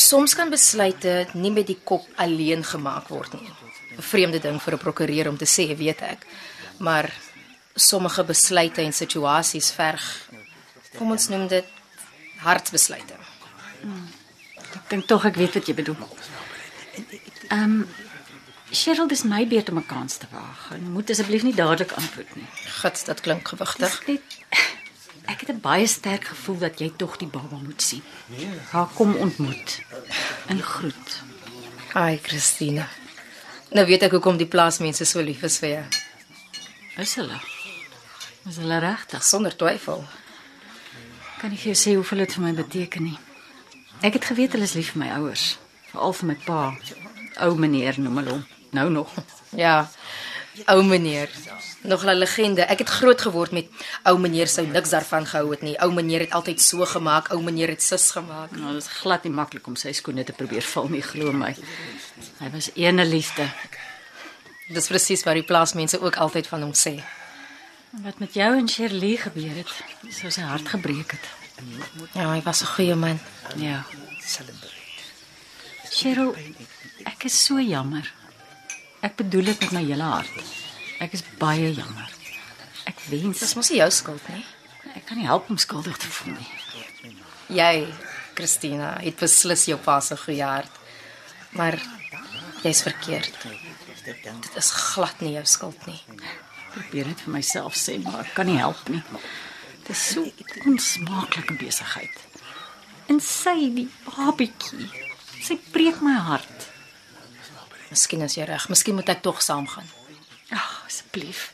Soms kan besluite nie met die kop alleen gemaak word nie. 'n Vreemde ding vir 'n prokureur om te sê, weet ek. Maar sommige besluite en situasies verg kom ons noem dit hartsbesluite. Ek dink tog ek weet wat jy bedoel. Ehm um, Cheryl, dis my beurt om 'n kans te waag. En moet asseblief nie dadelik antwoord nie. Gits, dit klink gewigtig. Dis net ek het 'n baie sterk gevoel dat jy tog die baba moet sien. Haar kom ontmoet en groet. Ai, Christina. Nou weet ek hoekom die plaasmense so lief is vir jou. Is hulle? Is hulle regtig? Sonder twyfel. Kan nie vir jou sê hoeveel dit vir my beteken nie. Ek het geweet hulle is lief vir my ouers, veral vir my pa. Ou meneer noem hulle hom. Nou nog. Ja. Ou meneer. Nog 'n legende. Ek het groot geword met ou meneer sou niks daarvan gehou het nie. Ou meneer het altyd so gemaak. Ou meneer het sis gemaak. Nou, dit is glad nie maklik om sy skoene te probeer vul nie, glo my. Hy was ene liefde. Dis presies wat die plaasmense ook altyd van hom sê. Wat met jou en Shirley gebeur het, sou sy hart gebreek het. Ja, hy was 'n goeie man. Ja. Cheryl, ek is so jammer. Ek bedoel dit met my hele hart. Ek is baie jammer. Ek wens Dis mos nie jou skuld nie. ek kan nie help om skuldig te voel nie. Jy, Christina, het beslis jou pa se goeie hart. Maar jy's verkeerd. Dit is glad nie jou skuld nie. Probeer dit vir myself sê, maar ek kan nie help nie. Dit is so 'n onsmaaklike besigheid. En sy die babietjie. Sy breek my hart. Miskien is jy reg. Miskien moet ek tog saamgaan. Ag, asseblief.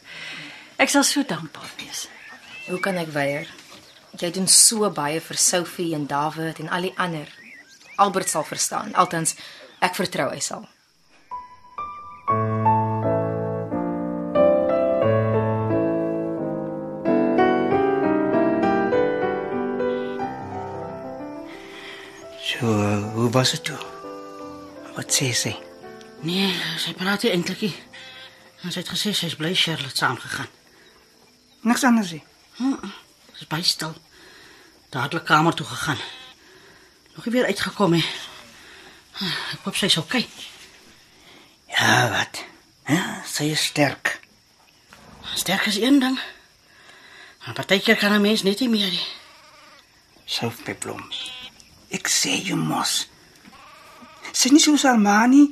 Ek sal so dankbaar wees. Hoe kan ek weier? Jy doen so baie vir Sophie en David en al die ander. Albert sal verstaan. Altens ek vertrou hy sal. So, hoe was dit toe? Wat sê sy? Nee, sy praat nie eintlik nie. En sy het gesê sy's bly Charlotte saamgegaan. Niks anders nie. Sy's baie stil. Dadelik kamer toe gegaan. Nog nie weer uitgekom nie. Ek hoop sy's okay. Ja, wat? Ja, sy is sterk. Sterk is een ding. Maar partykeer kan 'n mens net nie meer nie. Sof my blom. Ek sê jy mos. Sy is nie so Salmani.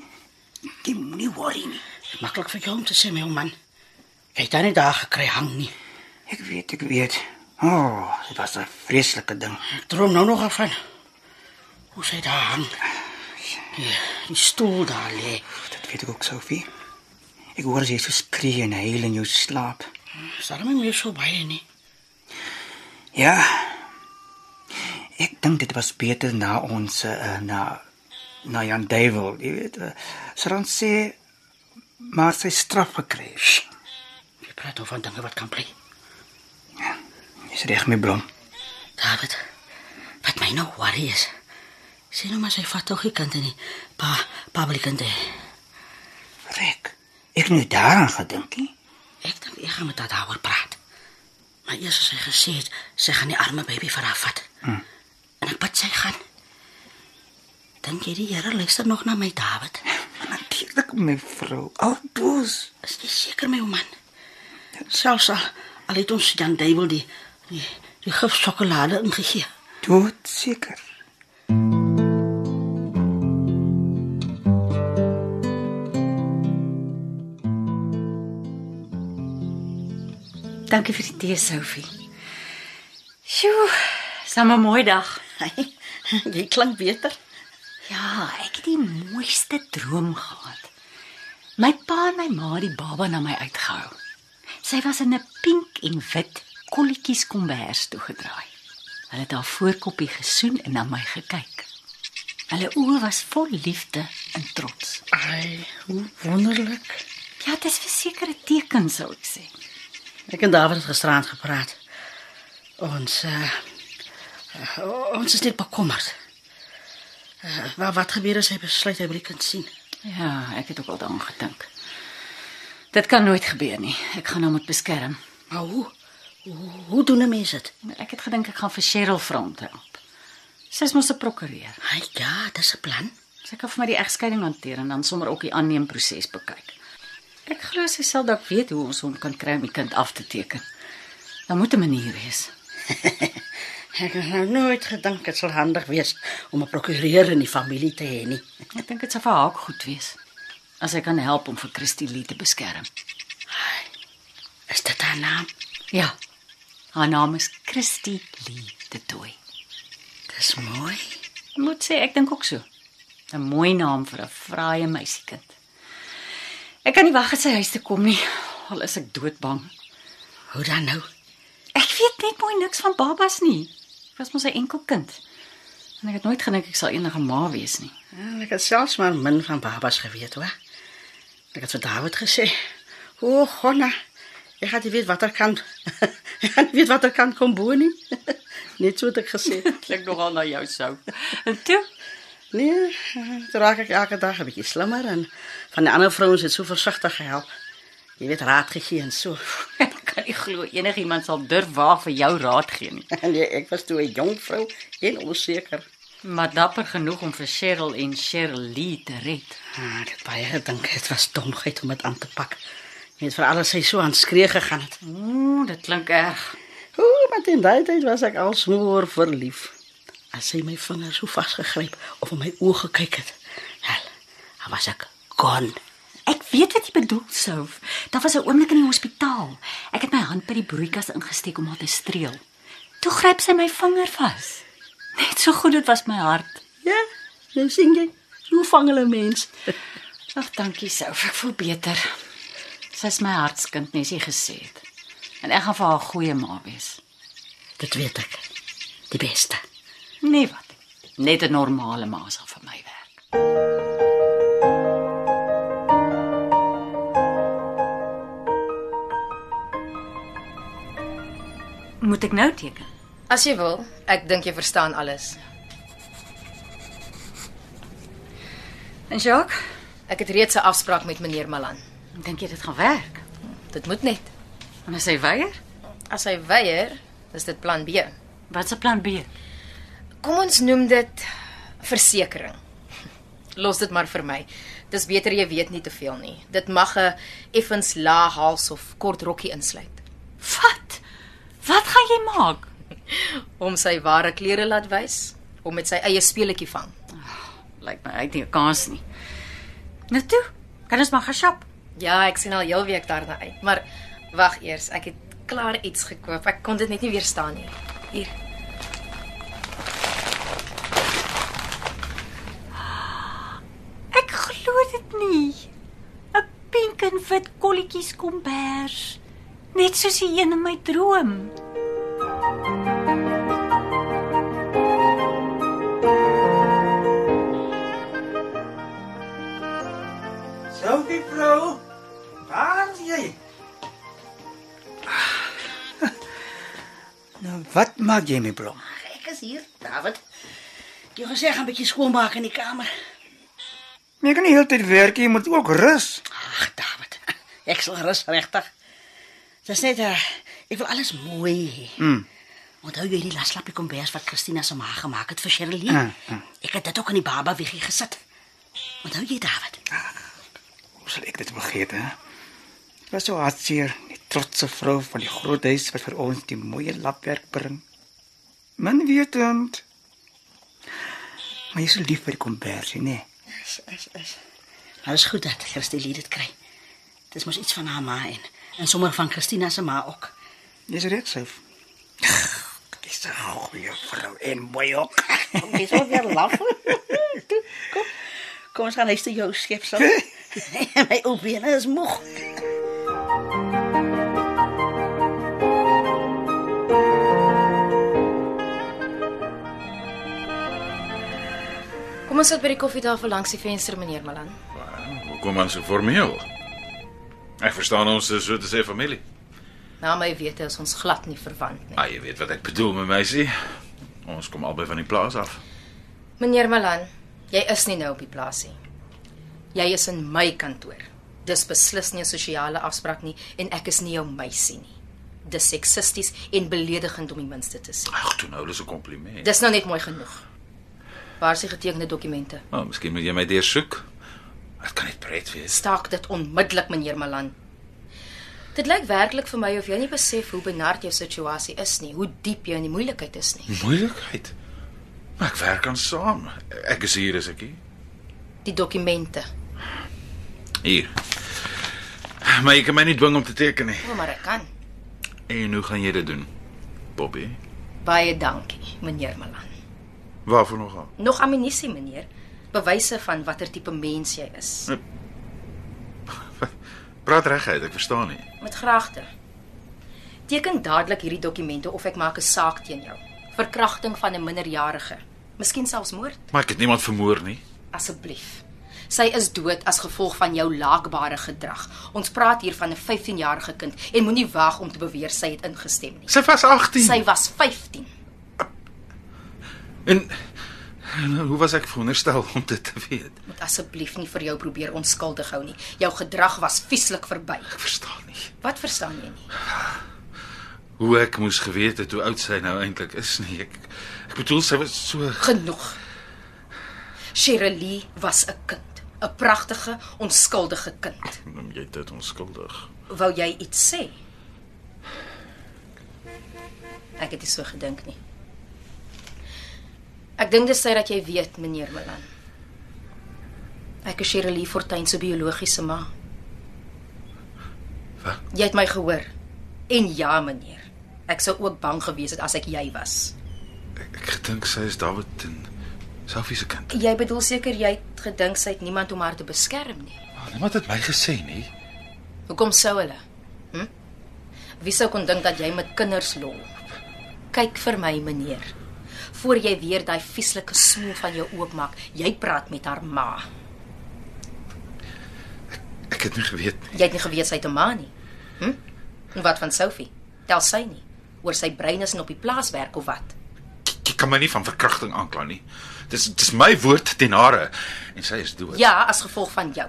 Jy moenie worry nie. Maklik vir jou om te sê my ou man. Jy het dan nie daar gekry hang nie. Ek weet, ek weet. O, oh, dit was 'n vreeslike ding. Ek droom nou nog af van hoe sy daar hang. Ja, die stoel daar lê. Dit weet ek ook, Sofie. Ek hoor jy so skree en huil in jou slaap. Sal my meer so baie nie. Ja. Ek dink dit was beter na ons uh, na na Jan Duivel, jy weet. Uh, Sran sê maar sy straf gekry. Jy praat oor van dinge wat kan bly. Jy's reg, my blom. David, wat my nou worry is. Sien nou maar sy vat tog die kind in die pa public kind. Rek. Ek het nou daaraan gedink. nie. Ek dink ek gaan met haar daaroor praat. Maar eers as sy gesê het sy gaan die arme baby vir haar vat. Hm. En ek bid sy gaan. Dink jy die Here luister nog na my David? Natuurlik, my vrou. Alboos. Is jy seker my man? Selfs al, al het ons Jan Duivel die die, die gif sjokolade ingegee. Dood seker. Dankie vir die tee, Sophie. Sjoe, sommer 'n mooi dag. jy klink beter. Ja, ek het die mooiste droom gehad. My pa en my ma het die baba na my uitgehou. Sy was in 'n pink en wit kolletjies kombers toegedraai. Hulle het haar voorkoppie gesoen en na my gekyk. Hulle oë was vol liefde en trots. Ai, hoe wonderlik. Ja, dit is verseker 'n teken sou ek sê. Ek en David het gisterand gepraat. Ons uh, uh, ons is net bekommerd. Uh, wat wat gebeur as hy besluit hy wil die kind sien? Ja, ek het ook al daaraan gedink. Dit kan nooit gebeur nie. Ek gaan hom moet beskerm. Maar hoe? Hoe, hoe doen 'n mens dit? Ek het gedink ek gaan vir Cheryl vra om te help. Sy's mos 'n prokureur. Ai ja, dis 'n plan. Sy kan vir my die egskeiding hanteer en dan sommer ook die aanneemproses bekyk. Ek glo sy sal dalk weet hoe ons hom kan kry om die kind af te teken. Daar moet 'n manier wees. Ek het nou nooit gedink dit sal handig wees om 'n prokureur in die familie te hê nie. Ek dink dit sal vir haar goed wees as sy kan help om vir Christie Lee te beskerm. Is dit haar naam? Ja. Haar naam is Christie Lee de Tooi. Dis mooi. Ek moet sê ek dink ook so. 'n Mooi naam vir 'n fraaie meisiekind. Ek kan nie wag om sy huis te kom nie. Al is ek doodbang. Hoe dan nou? Ek weet net mooi niks van babas nie. Was mos 'n enkelkind. En ek het nooit gedink ek sal enige ma wees nie. Ja, ek het selfs maar min van babas geweet, hoor. Ek het vir David gesê, "O, Gonna, jy gaan nie weet wat er kan. Jy gaan nie weet wat er kan kom bo nie." Net so het ek gesê. Klink nogal na jou sou. En toe, Nee, toe raak ek elke dag 'n bietjie slimmer en van die ander vrouens het so versigtig gehelp. Jy weet raad gegee en so. Kan nie glo enigiemand sal durf waag vir jou raad gee nie. Nee, ek was toe 'n jong vrou en onseker. Maar dapper genoeg om vir Cheryl en Lee te red. Ah, ek het baie gedink dit was domheid om dit aan te pak. Jy weet vir alles sy so aan skree gegaan het. Ooh, dit klink erg. Ooh, maar in daai tyd was ek al smoor verlief. As sy my vingers so vasgegryp of in my oë gekyk het. Wel, dan was ek gone. Ek weet wat jy bedoel, Souf. Daar was 'n oomblik in die hospitaal. Ek het my hand by die broeikas ingesteek om haar te streel. Toe gryp sy my vinger vas. Net so goed dit was my hart. Ja, nou sien jy. So vang hulle mens. Ag, dankie Souf. Ek voel beter. Sy's my hartskind, nes jy gesê het. En ek gaan vir haar 'n goeie ma wees. Dit weet ek. Die beste. Nee wat. Net 'n normale ma sal vir my werk. Moet ek nou teken? As jy wil, ek dink jy verstaan alles. En Jacques, Ek het reeds 'n afspraak met meneer Malan. dink jy dit gaan werk? Dit moet net. En as hy weier, As hy weier, is dit plan B. wat se plan B? Kom ons noem dit versekering. Los dit maar vir my. Dis beter jy weet nie te veel nie. Dit mag 'n effens lae hals of kort rokkie insluit Wat? Wat gaan jy maak? om sy ware klere laat wys, om met sy eie speletjie vang. Lyk my uit nie 'n kans nie. Nou toe, kan ons maar gaan shop. Ja, ek sien al heel week daarna uit, maar wag eers, ek het klaar iets gekoop. Ek kon dit net nie weerstaan nie. Hier. Ek glo dit nie. 'n Pink en wit kolletjies kombers. Net soos die een in my droom. Sophie vrou, waar is jy? Nou, wat maak jy met blom? Ek is hier, David. Jy gesê ek gaan 'n bietjie skoonmaak in die kamer. Jy kan nie heeltyd werk, jy moet ook rus. Ag, David. Ek sal rus regtig. Dis net uh, ek wil alles mooi hê. Mm. Onthou jy die laslappie kombers wat Christina se ma gemaak het vir Shirley? Ja, ja. Ek het dit ook in die baba wiegie gesit. Onthou jy, David? Hoe sal ek dit vergeet, hè? Ek was so hartseer, die trotse vrou van die groot huis wat vir ons die mooi lapwerk bring. Min wetend. Maar jy is so lief vir die kombersie, nee. Is is is. Nou is goed dat Christie dit kry. Dis mos iets van haar ma en en sommer van Christina se ma ook. Jy's reg, Sof. Dis 'n goeie vrou en mooi ook. Jy sou weer lag. Toe, Kom. Kom ons gaan huis toe jou skepsel. My ou bene is moeg. Kom ons sit by die koffietafel langs die venster, meneer Malan. Hoekom dan so formeel? Ek verstaan ons is so te sê familie. Na my wete is ons glad nie verwant nie. Ah, jy weet wat ek bedoel, my meisie. Ons kom albei van die plaas af. Meneer Malan, jy is nie nou op die plaas nie. Jy is in my kantoor. Dis beslis nie 'n sosiale afspraak nie en ek is nie jou meisie nie. Dis seksisties en beledigend om die minste te sê. Ag, toe nou, dis 'n kompliment. Dis nou net mooi genoeg. Waar is die getekende dokumente? Maar oh, miskien moet jy my deursoek. Dit kan net pret wees. Staak dit onmiddellik, meneer Malan. Dit lyk werklik vir my of jy nie besef hoe benard jou situasie is nie, hoe diep jy in die moeilikheid is nie. Moeilikheid. Maar ek werk aan saam. Ek is hier is ek hier. Die dokumente. Hier. Maar jy kan my nie dwing om te teken nie. O, maar ek kan. En hoe gaan jy dit doen? Bobby. Baie dankie, meneer Malan. Waarvoor nogal? Nog ammunisie, meneer. Bewyse van watter tipe mens jy is. Praat reguit, ek verstaan nie. Met graagte. Teken dadelik hierdie dokumente of ek maak 'n saak teen jou. Verkrachting van 'n minderjarige. Miskien selfs moord. Maar ek het niemand vermoor nie. Asseblief. Sy is dood as gevolg van jou laakbare gedrag. Ons praat hier van 'n 15-jarige kind en moenie waag om te beweer sy het ingestem nie. Sy was 18. Sy was 15. En, en hoe was ek veronderstel om dit te weet? Moet asseblief nie vir jou probeer onskuldig hou nie. Jou gedrag was vieslik verby. Ek verstaan nie. Wat verstaan jy nie? Hoe ek moes geweet het hoe oud sy nou eintlik is nie. Ek ek bedoel sy was so Genoeg. Shirley was 'n kind, 'n pragtige, onskuldige kind. noem jy dit onskuldig. Wou jy iets sê? Ek het nie so gedink nie. Ek dink dis sy dat jy weet, meneer Milan. Ek is Shirley Fortuin se biologiese ma. Wat? Jy het my gehoor. En ja, meneer. Ek sou ook bang gewees het as ek jy was. Ek, ek gedink sy is David en Sophie se kind. Jy bedoel seker jy het gedink sy het niemand om haar te beskerm nie. Oh, niemand het my gesê nie. Hoekom sou hulle? Hm? Wie sou kon dink dat jy met kinders lol? Kyk vir my, meneer. Voor jy weer daai vieslike smoel van jou oopmaak, jy praat met haar ma. Ek het nie geweet nie. Jy het nie geweet sy het 'n ma nie. Hm? En wat van Sophie? Tel sy nie oor sy brein is en op die plaas werk of wat? Jy kan my nie van verkrachting aankla nie. Dis dis my woord teen hare en sy is dood. Ja, as gevolg van jou.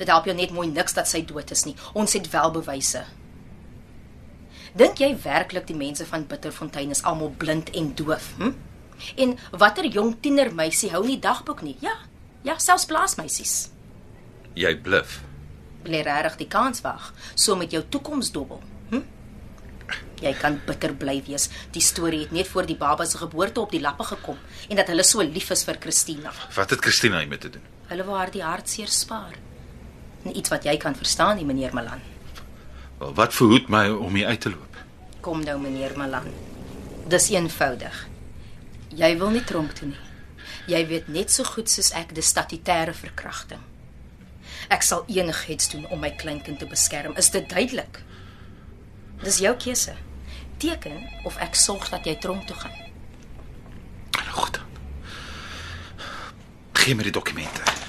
Dit help jou net mooi niks dat sy dood is nie. Ons het wel bewyse. Dink jy werklik die mense van Bitterfontein is almal blind en doof, hm? En watter jong tienermeisie hou nie dagboek nie? Ja, ja, selfs plaasmeisies. Jy bluf. Jy regtig die kans wag so met jou toekoms dobbel? Hm? Jy kan bitter bly wees. Die storie het net voor die baba se geboorte op die lappe gekom en dat hulle so lief is vir Christina. Wat het Christina hiermee te doen? Hulle wou haar die hartseer spaar. Nie iets wat jy kan verstaan nie, meneer Malan. Wel, wat verhoed my om hier uit te loop? Kom nou, meneer Malan. Dis eenvoudig. Jy wil nie tronk toe nie. Jy weet net so goed soos ek dis statutêre verkrachting. Ek sal enigiets doen om my kleinkind te beskerm. Is dit duidelik? Dis jou keuse. Teken of ek sorg dat jy tronk toe gaan. Nou goed. Gee my die dokumente.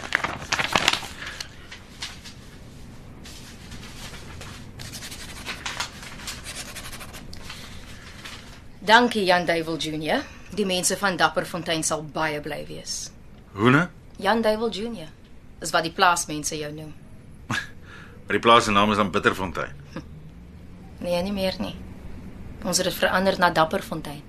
Dankie Jan Duivel Junior. Die mense van Dapperfontein sal baie bly wees. Hoene? Jan Duivel Junior. Dis wat die plaasmense jou noem. Maar die plaas se naam is dan Bitterfontein. Nee, nie meer nie. Ons het dit verander na Dapperfontein.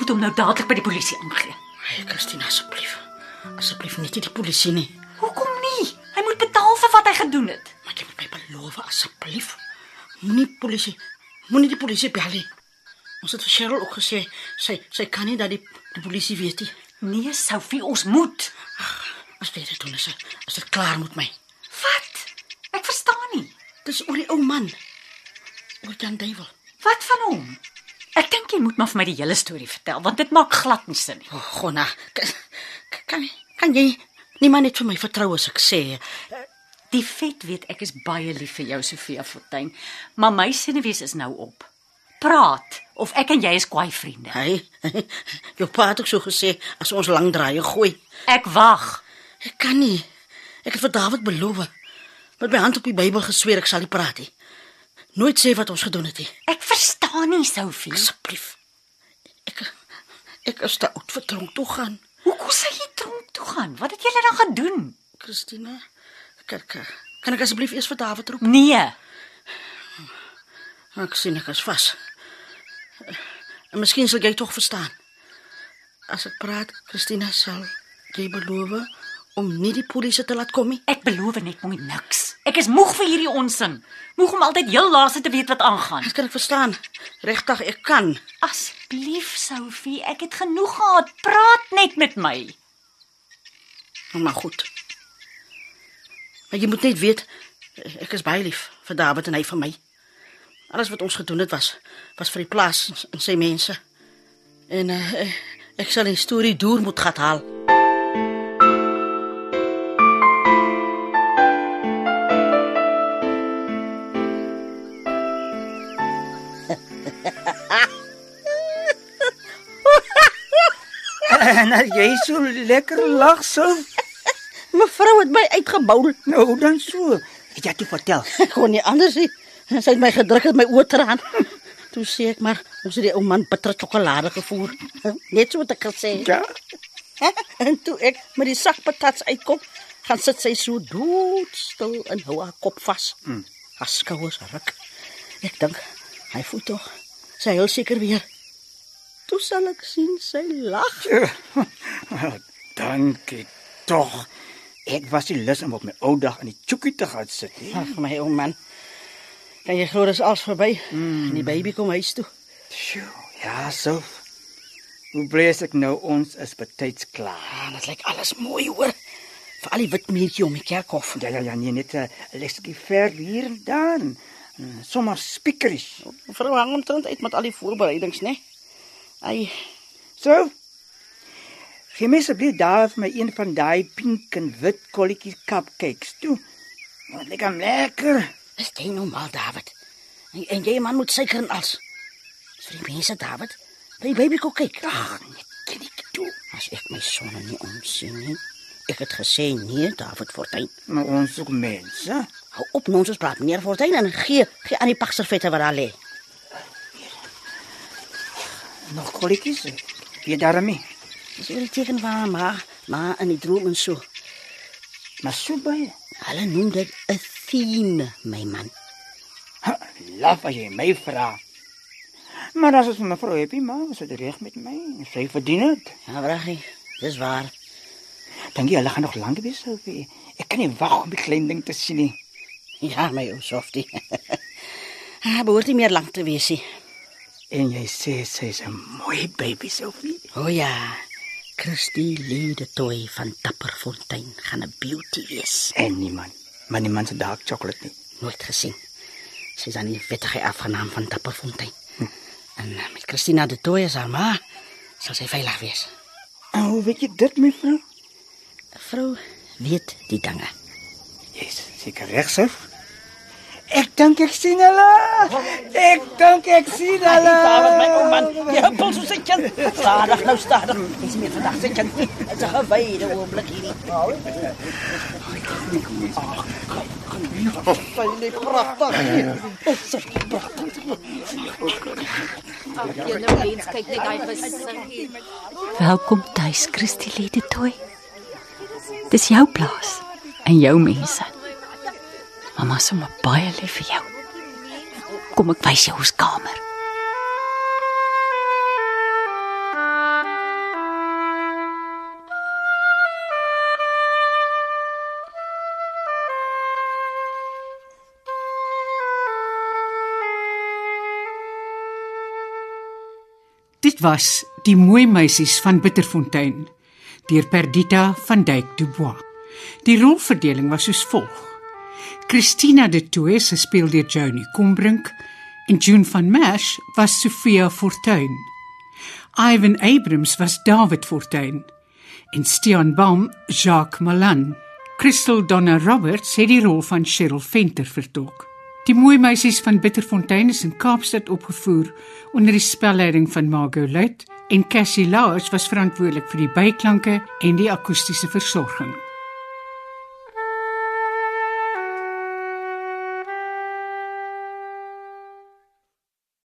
Moet hom nou dadelik by die polisie aangee. Hey, Christina asseblief. Asseblief nie die polisie nie. Hoekom nie? Hy moet betaal vir wat hy gedoen het. Maar jy moet my beloof asseblief. Moenie polisie, moenie die polisie bel nie. Ons het vir Cheryl ook gesê sy sy kan nie dat die, die polisie weet nie. Nee, Sophie, ons moet. As jy dit doen is, is dit klaar met my. Wat? Ek verstaan nie. Dis oor die ou man. Oor Jan Duivel. Wat van hom? Ek dink jy moet maar vir my die hele storie vertel want dit maak glad nie sin nie. Oh, Gonna. Kan, kan kan jy nie maar net vir my vertrou as ek sê Die vet weet ek is baie lief vir jou Sofia Fortuin, maar my senuwees is nou op. Praat of ek en jy is kwaai vriende. hy jou pa het ook so gesê as ons lank draaie gooi. Ek wag. Ek kan nie. Ek het vir David beloof. Met my hand op die Bybel gesweer ek sal nie praat nie. Nooit sê wat ons gedoen het nie. Ek verstaan nie, Sophie. Asseblief. Ek ek is te oud vir tronk toe gaan. Hoekom sê jy tronk toe? Gaan. Wat het julle dan gaan doen? Christina, kan, ek asseblief eers vir David roep? Nee. Ek sien ek is vas. En miskien sal jy tog verstaan. As ek praat, Christina sal jy beloof om nie die polisie te laat kom nie. Ek beloof net mooi niks. Ek is moeg vir hierdie onsin. Moeg om altyd heel laaste te weet wat aangaan. Dit kan ek verstaan. Regtig, ek kan. Asseblief, Sophie, ek het genoeg gehad. Praat net met my. Maar goed. Maar jy moet net weet ek is baie lief vir David en hy vir my. Alles wat ons gedoen het was was vir die plaas en sy mense. En uh, ek sal die storie deur moet gehad haal. As jy so lekker lag so, Mevrou het my uitgebou. nou dan so. Het jy toe vertel? Ek kon nie anders nie. Sy het my gedruk het my oë traan. Toe sê ek maar ons het die ou man bitter sjokolade gevoer. Net so wat ek gesê het. Ja. En toe ek met die sak patats uitkom, gaan sit sy so doodstil en hou haar kop vas. Mm. Haar skouers ruk. Ek dink hy voel tog. Sy heel seker weer. Toe sal ek sien sy lag. Dankie tog. Ek was nie lus om op my ou dag in die chookie te gaan sit nie. Ag my ou man. Kan jy glo dis als verby? Mm. Die baby kom huis toe. Sjoe, ja, so. Hoe bly is ek nou ons is betyds klaar. Ah, dit lyk alles mooi hoor. Vir al die wit muurtjie om die kerkhof. Ja ja ja, nee, net 'n leskie ver hier en daar. en Sommer spiekeries. Vrou hang omtrent uit met al die voorbereidings, né? Ai, So. Gee my asseblief daar vir my een van daai pink en wit kolletjies cupcakes toe. Wat lekker lekker. is dit normaal, David? En, en jy man moet suiker en. Dis vir die mense, David. By die baby kom kyk. Ag, net kindertjie toe. As ek my sonne nie omsien nie. Ek het gesê nee, David Fortuin. Maar ons ook mense. Hou op nonsens praat, meneer Fortuin en gee gee aan die pakservette wat daar lê. Nog kolletjies. Wie daarmee? Dis die teken van ma, ma in die droom en so. Maar so baie. Hulle noem dit 'n theme, my man. Ha, Laf as jy my vra. Maar as ons mevrou Happy maar, is dit reg met my. Sy verdien dit. Ja, braggie. Dis waar. Dink jy hulle gaan nog lank wees, Sophie? Ek kan nie wag om die klein ding te sien nie. Ja, my ou softie. Ah, behoort nie meer lank te wees nie. En jy sê sy's 'n mooi baby, Sophie. O oh, ja. Christie Lede Toy van Tapperfontein gaan 'n beauty wees. En niemand. Maar niemand se dark chocolate nie. Nooit gesien. Sy is aan die wettige afgenaam van Tapperfontein. Hm. En eh, met Christina de Toy as haar ma sal sy veilig wees. En hoe weet jy dit, mevrou? Vrou weet die dinge. Jy's seker reg, Sof. Ek dink ek sien hulle. Ek dink ek sien hulle. David my ou man, jy huppel so sy kind. Stadig nou stadig. Dis meer vandag sy kind. Dit's 'n gewyde oomblik hierdie. Lê pragtig. Sy pragtig. Jy nou mens kyk net daai gesig hier. Welkom tuis, Christie Lede Toy. Dis jou plaas en jou mense. Mamma is sommer baie lief vir jou. Kom ek wys jou ons kamer. Dit was Die mooi meisies van Bitterfontein deur Perdita van Dyk Du Bois. Die rolverdeling was soos volg: Christina de Toey speel deur Joni Combrink en June van Merch was Sofia Fortuin. Ivan Abrams was David Fortuin en Stean Baum Jacques Malan. Crystal Donna Roberts het die rol van Cheryl Venter vertolk. Die mooi meisies van Bitterfontein is in Kaapstad opgevoer onder die spelleiding van Margot Luit en Cassie Lars was verantwoordelik vir die byklanke en die akoestiese versorging.